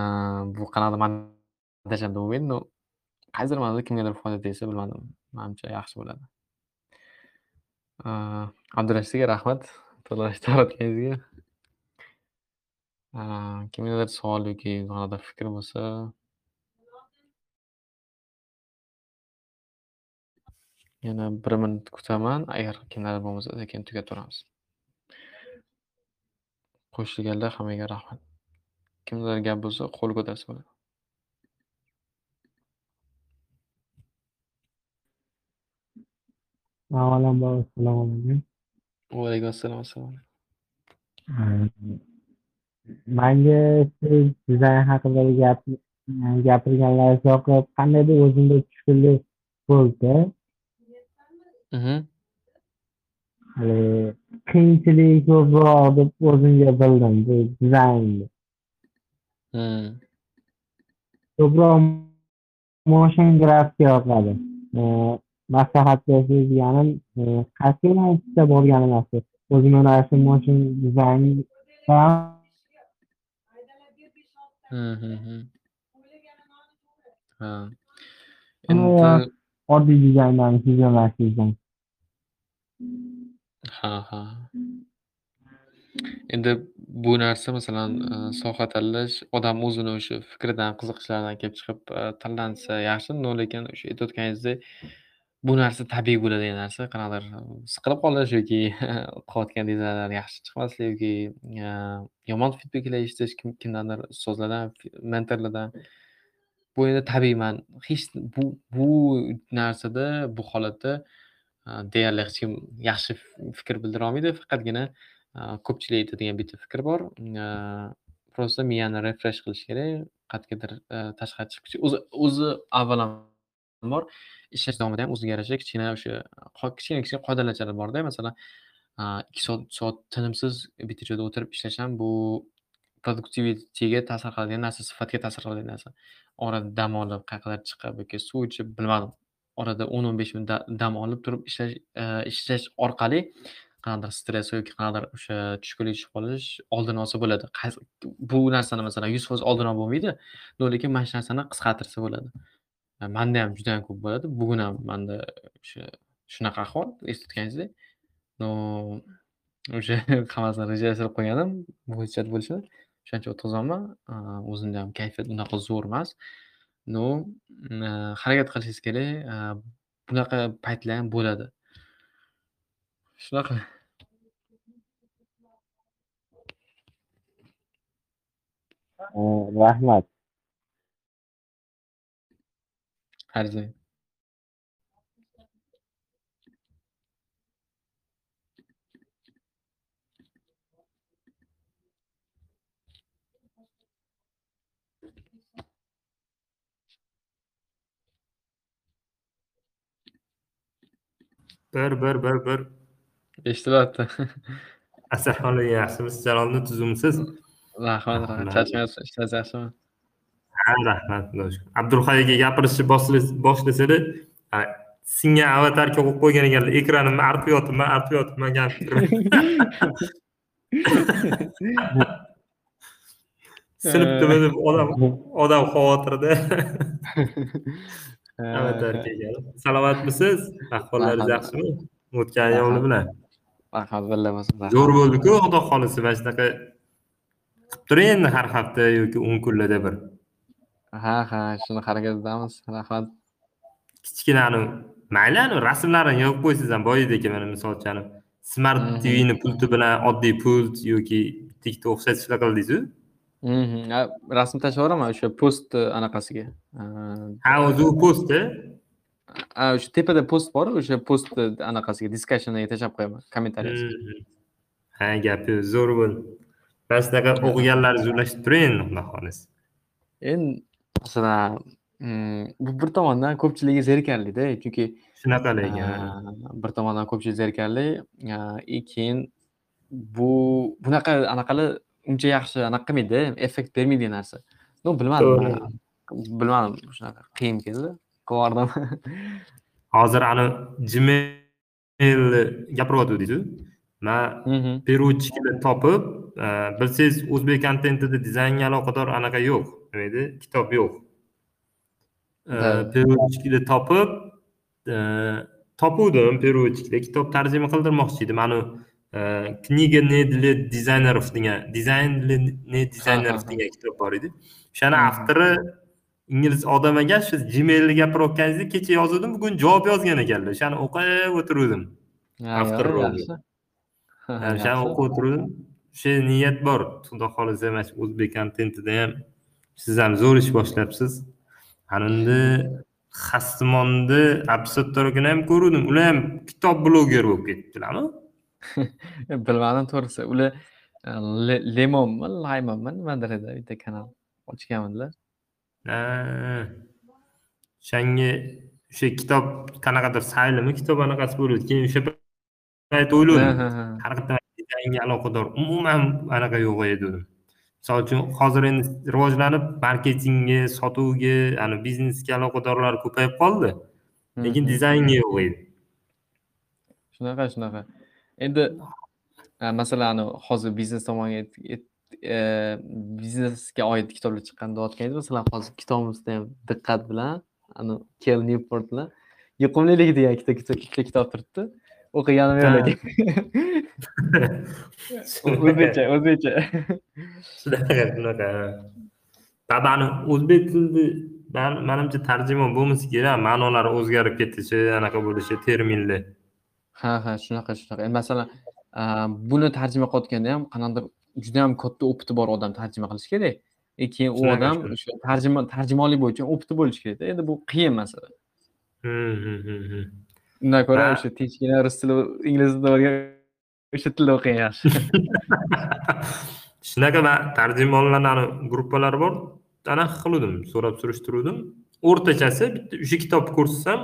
S1: bu qanaqadir montaj ham bo'lmaydi. qaysidir ma'noda kimgadir foyda tegsa bilmadim, manimcha yaxshi bo'ladi. Abdurash akaga rahmat to'la taratganingizga. Kimgadir savol yoki yonida fikr bo'lsa yana bir minut kutaman. Agar kimlardir bo'lmasa sekin tugatvoramiz. Qo'shilganlar hammaga rahmat. Kimdadir gap bo'lsa qo'l ko'tarsa bo'ladi.
S2: Avvalambor assalomu alaykum.
S1: Va alaykum assalom, assalomu alaykum.
S2: Manga siz dizayn haqidagi gap gapirganlaringiz yoqib, qandaydir o'zimda tushkunlik bo'ldi.
S1: Mhm.
S2: Hali qiyinchilik ko'proq deb o'zimga bildim bu dizaynni. Ko'proq motion grafika yoqadi. Maslahat bersangiz qaysi yo'nalishda borgan emasdi. O'zim mana shu motion dizayn.
S1: Ha.
S2: Or
S1: Endi
S2: oddiy dizayndan
S1: ha, ha. Endi bu narsa masalan, e, soha tanlash odam o'zini o'sha fikridan, qiziqishlaridan kelib chiqib e, tanlansa yaxshi. Lekin o'sha aytayotganingizdek bu narsa tabiiy bo'ladigan narsa. Qanaqadir siqilib qolish yoki qilayotgan dizaynlar yaxshi chiqmaslik yoki e, yomon feedbacklar eshitish kimdandir ustozlardan, mentorlardan. Bu endi tabiiyman. Hech bu bu narsada, bu holatda deyarli hech kim yaxshi fikr bildira olmaydi. Faqatgina ko'pchilik aytadigan bitta fikr bor. Просто miyani refresh qilish kerak. Qayergadir tashqari chiqib o'zi o'zi avvalambor ishlash davomida ham o'ziga yarasha kichkina o'sha kichkina kichkina qoidalarchalar borda. Masalan, 2 soat, 3 soat tinimsiz bitta joyda o'tirib ishlash ham bu produktivitetiga ta'sir qiladigan narsa, sifatga ta'sir qiladigan narsa. Orada dam olib, qayergadir chiqib yoki suv ichib, bilmadim. Orada 10-15 minut dam olib turib ishlash e, ishlash orqali qanaqadir stress yoki qanaqadir o'sha tushkunlik tushib qolish oldini olsa bo'ladi. Bu narsani masalan 100% oldini olib bo'lmaydi. No lekin mana shu narsani qisqartirsa bo'ladi. E, manda ham juda ko'p bo'ladi. Bugun ham manda o'sha shunaqa ahvol eslatganingizdek. No o'sha hammasini rejalashtirib qo'yganim bu bo'lishini. O'shancha o'tkazyapman. O'zimda ham kayfiyat unaqa zo'r emas. No harakat qilishingiz kerak. Bunaqa paytlar ham bo'ladi. Shunaqa.
S2: Rahmat.
S1: Arzing.
S3: Bir, bir, bir, bir.
S1: Eshitilyapti.
S3: Assalomu alaykum, yaxshimisiz? Jaloliddin tuzumisiz?
S1: Rahmat, rahmat. Charchamayapsiz, ishlaringiz yaxshimi?
S3: Ha, rahmat. Abdulhay aka gapirishni boshlasada singan avatarka qo'yib qo'ygan ekanlar. Ekranimni artib yotibman, artib yotibman. Sinibdimi deb odam odam xavotirda. Salomatmisiz? Ahvollaringiz yaxshimi? O'tgan yomni bilan.
S1: Billamasın.
S3: Zo'r bo'ldi-ku, xudo xolisi. Mana shunaqa qilib turing endi har hafta yoki 10 kunlarda bir.
S1: Ha, ha, shuni harakat qilamiz. Rahmat.
S3: Kichkina anu mayli anu rasmlarini yozib qo'ysangiz ham boyidek mana misol uchun Smart TVni pulti bilan oddiy pult yoki bitta o'xshatib shunaqa qildingiz-ku.
S1: Mhm. Rasm tashlayveraman o'sha post anaqasiga.
S3: Ha, o'zi u post-a?
S1: Ha, o'sha tepada post bor, o'sha post anaqasiga, discussion'iga tashlab qo'yaman, kommentariyasiga.
S3: Ha, gapi zo'r bo'ldi. Mana shunaqa o'qiganlaringizni ulashib turing endi xudo xolisi.
S1: Endi masalan, bu bir tomondan ko'pchiligi zerikarli-da, chunki
S3: Shunaqalar ekan.
S1: bir tomondan ko'pchilik zerikarli, keyin bu bunaqa anaqalar uncha yaxshi anaqa qilmaydi, effekt bermaydi narsa. No, bilmadim. Bilmadim, shunaqa qiyin keldi. Qilaverdim.
S3: Hozir ani Gmailni gapiryotgandingiz-ku. Man beruvchilikni topib, bilsangiz o'zbek kontentida dizaynga aloqador anaqa yo'q. Nima edi? Kitob yo'q. Переводчикni topib e, topuvdim переводчикda kitob tarjima qildirmoqchi edim anavi e, kniga ne для dizaynerов degan dizayn для ne dizaynerов
S1: Ha, ha, ha.
S3: degan kitob bor edi o'shani avtori ingliz odam ekan shu gmailni gapirayotganingizni kecha yozuvdim bugun javob yozgan ekanlar. O'shani o'qib o'tiruvdim. Avtor o'shani o'qib o'tiruvdim. O'sha niyat bor. Xudo xohlasa mana shu o'zbek kontentida ham siz ham zo'r ish boshlabsiz ana unda xastimonni absattorikini ham ko'ruvdim. Ular ham kitob bloger bo'lib ketibdilarmi
S1: bilmadim to'g'risi. Ular e, Le- lemonmi laymonmi nimadir edi bitta kanal? Ochganmidilar
S3: Ha. o'shanga o'sha kitob qanaqadir saylimi kitob anaqasi bo'ladi keyin o'sha payt o'yladim
S1: ha, ha.
S3: har qanday aloqador umuman anaqa yo'q edi dedim. Misol uchun hozir endi rivojlanib marketingga sotuvga ani biznesga aloqadorlar ko'payib qoldi. Lekin dizaynga yo'q edi.
S1: Shunaqa shunaqa endi e, masalan hozir biznes tomonga e, biznesga oid kitoblar chiqqan deyotganingiz masalan hozir kitobimizda ham diqqat bilan kel newport bilan yuqumlilik degan ikkita kitob turibdi. O'qiganim yo'q lekin. O'zbekcha o'zbekcha.
S3: Shunaqa shunaqa tabani o'zbek tilida man- manimcha tarjima bo'lmasa kerak ma'nolari o'zgarib ketishi anaqa bo'lishi terminlar
S1: ha ha shunaqa shunaqa endi masalan a, buni tarjima qilayotganda ham qanaqadir juda yam katta opiti bor odam tarjima qilishi kerak e keyin u
S3: Shunaqa,
S1: odam
S3: shunaqa.
S1: o'sha tarjima tarjimonlik bo'yicha opiti bo'lishi kerakda endi bu qiyin masala
S3: Hmm, hmm, hmm, hmm.
S1: undan ko'ra
S3: Ha.
S1: o'sha tinchgina rus tili ingliz tilida o'rgan o'sha tilda o'qigan yaxshi
S3: shunaqa man tarjimonlarni gruppalari bor anaqa qiluvdim so'rab surishtiruvdim o'rtachasi bitta o'sha kitobni ko'rsatsam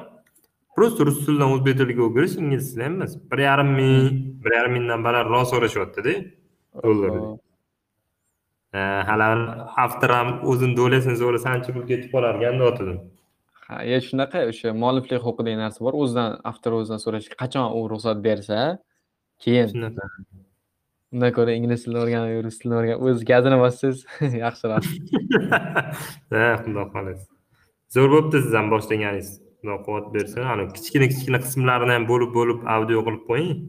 S3: просто rus tilidan o'zbek tiliga o'girish ingliz tili ham emas. Bir yarim ming bir yarim mingdan balandroq so'rashyaptida. Dollarni
S1: Oho.
S3: hali avtor ham o'zini do'lasini so'rasa ancha pul ketib qolarkan deyotgandim
S1: ha e shunaqa o'sha mualliflik huquqi degan narsa bor. O'zidan avtor o'zidan so'rash qachon u ruxsat bersa keyin undan ko'ra ingliz tilini o'rganib rus tilini o'rganib o'z gazini bossangiz yaxshiroq.
S3: Ha xudo xohlasa. Zo'r bo'pti siz ham boshlaganingiz xudo quvvat bersin ani kichkina kichkina qismlarini ham bo'lib bo'lib audio qilib qo'ying.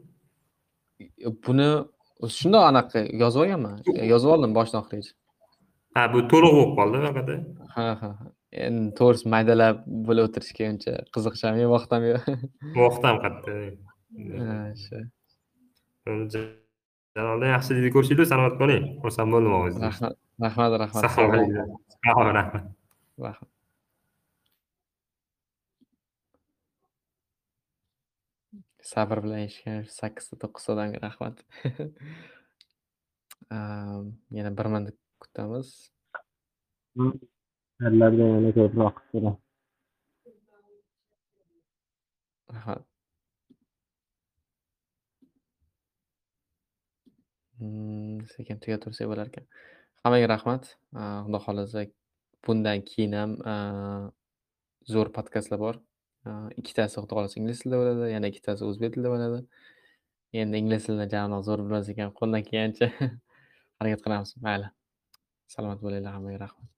S1: Buni shundoq anaqa yozib olganman yozib oldim boshidan oxirigacha.
S3: Ha bu to'liq bo'lib qoldi faqat
S1: ha ha endi to'g'risi maydalab bo'lib o'tirishga uncha qiziqishim yo'q vaqtim yo'q.
S3: Vaqt ham katta
S1: Ha, shu
S3: jaloliddin yaxshilikni ko'rishinglar salomat qoling. Xursand bo'ldim
S1: rahmat rahmat rahmat.
S3: Sog' bo'ling, rahmat
S1: rahmat sabr bilan eshitgan sakkizta to'qqizta odamga rahmat. Yana bir minut kutamiz.
S2: Sizlardan yana ko'proq
S1: rahmat. Mm, sekin tugatursak bo'lar ekan hammaga rahmat. Ah, xudo xohlasa bundan keyin ham zo'r podkastlar bor ikkitasi xudo xohlasa ingliz tilida bo'ladi yana ikkitasi o'zbek tilida bo'ladi endi ingliz tilini janob zo'r bilmas ekan qo'ldan kelgancha harakat qilamiz mayli salomat bo'linglar hammaga rahmat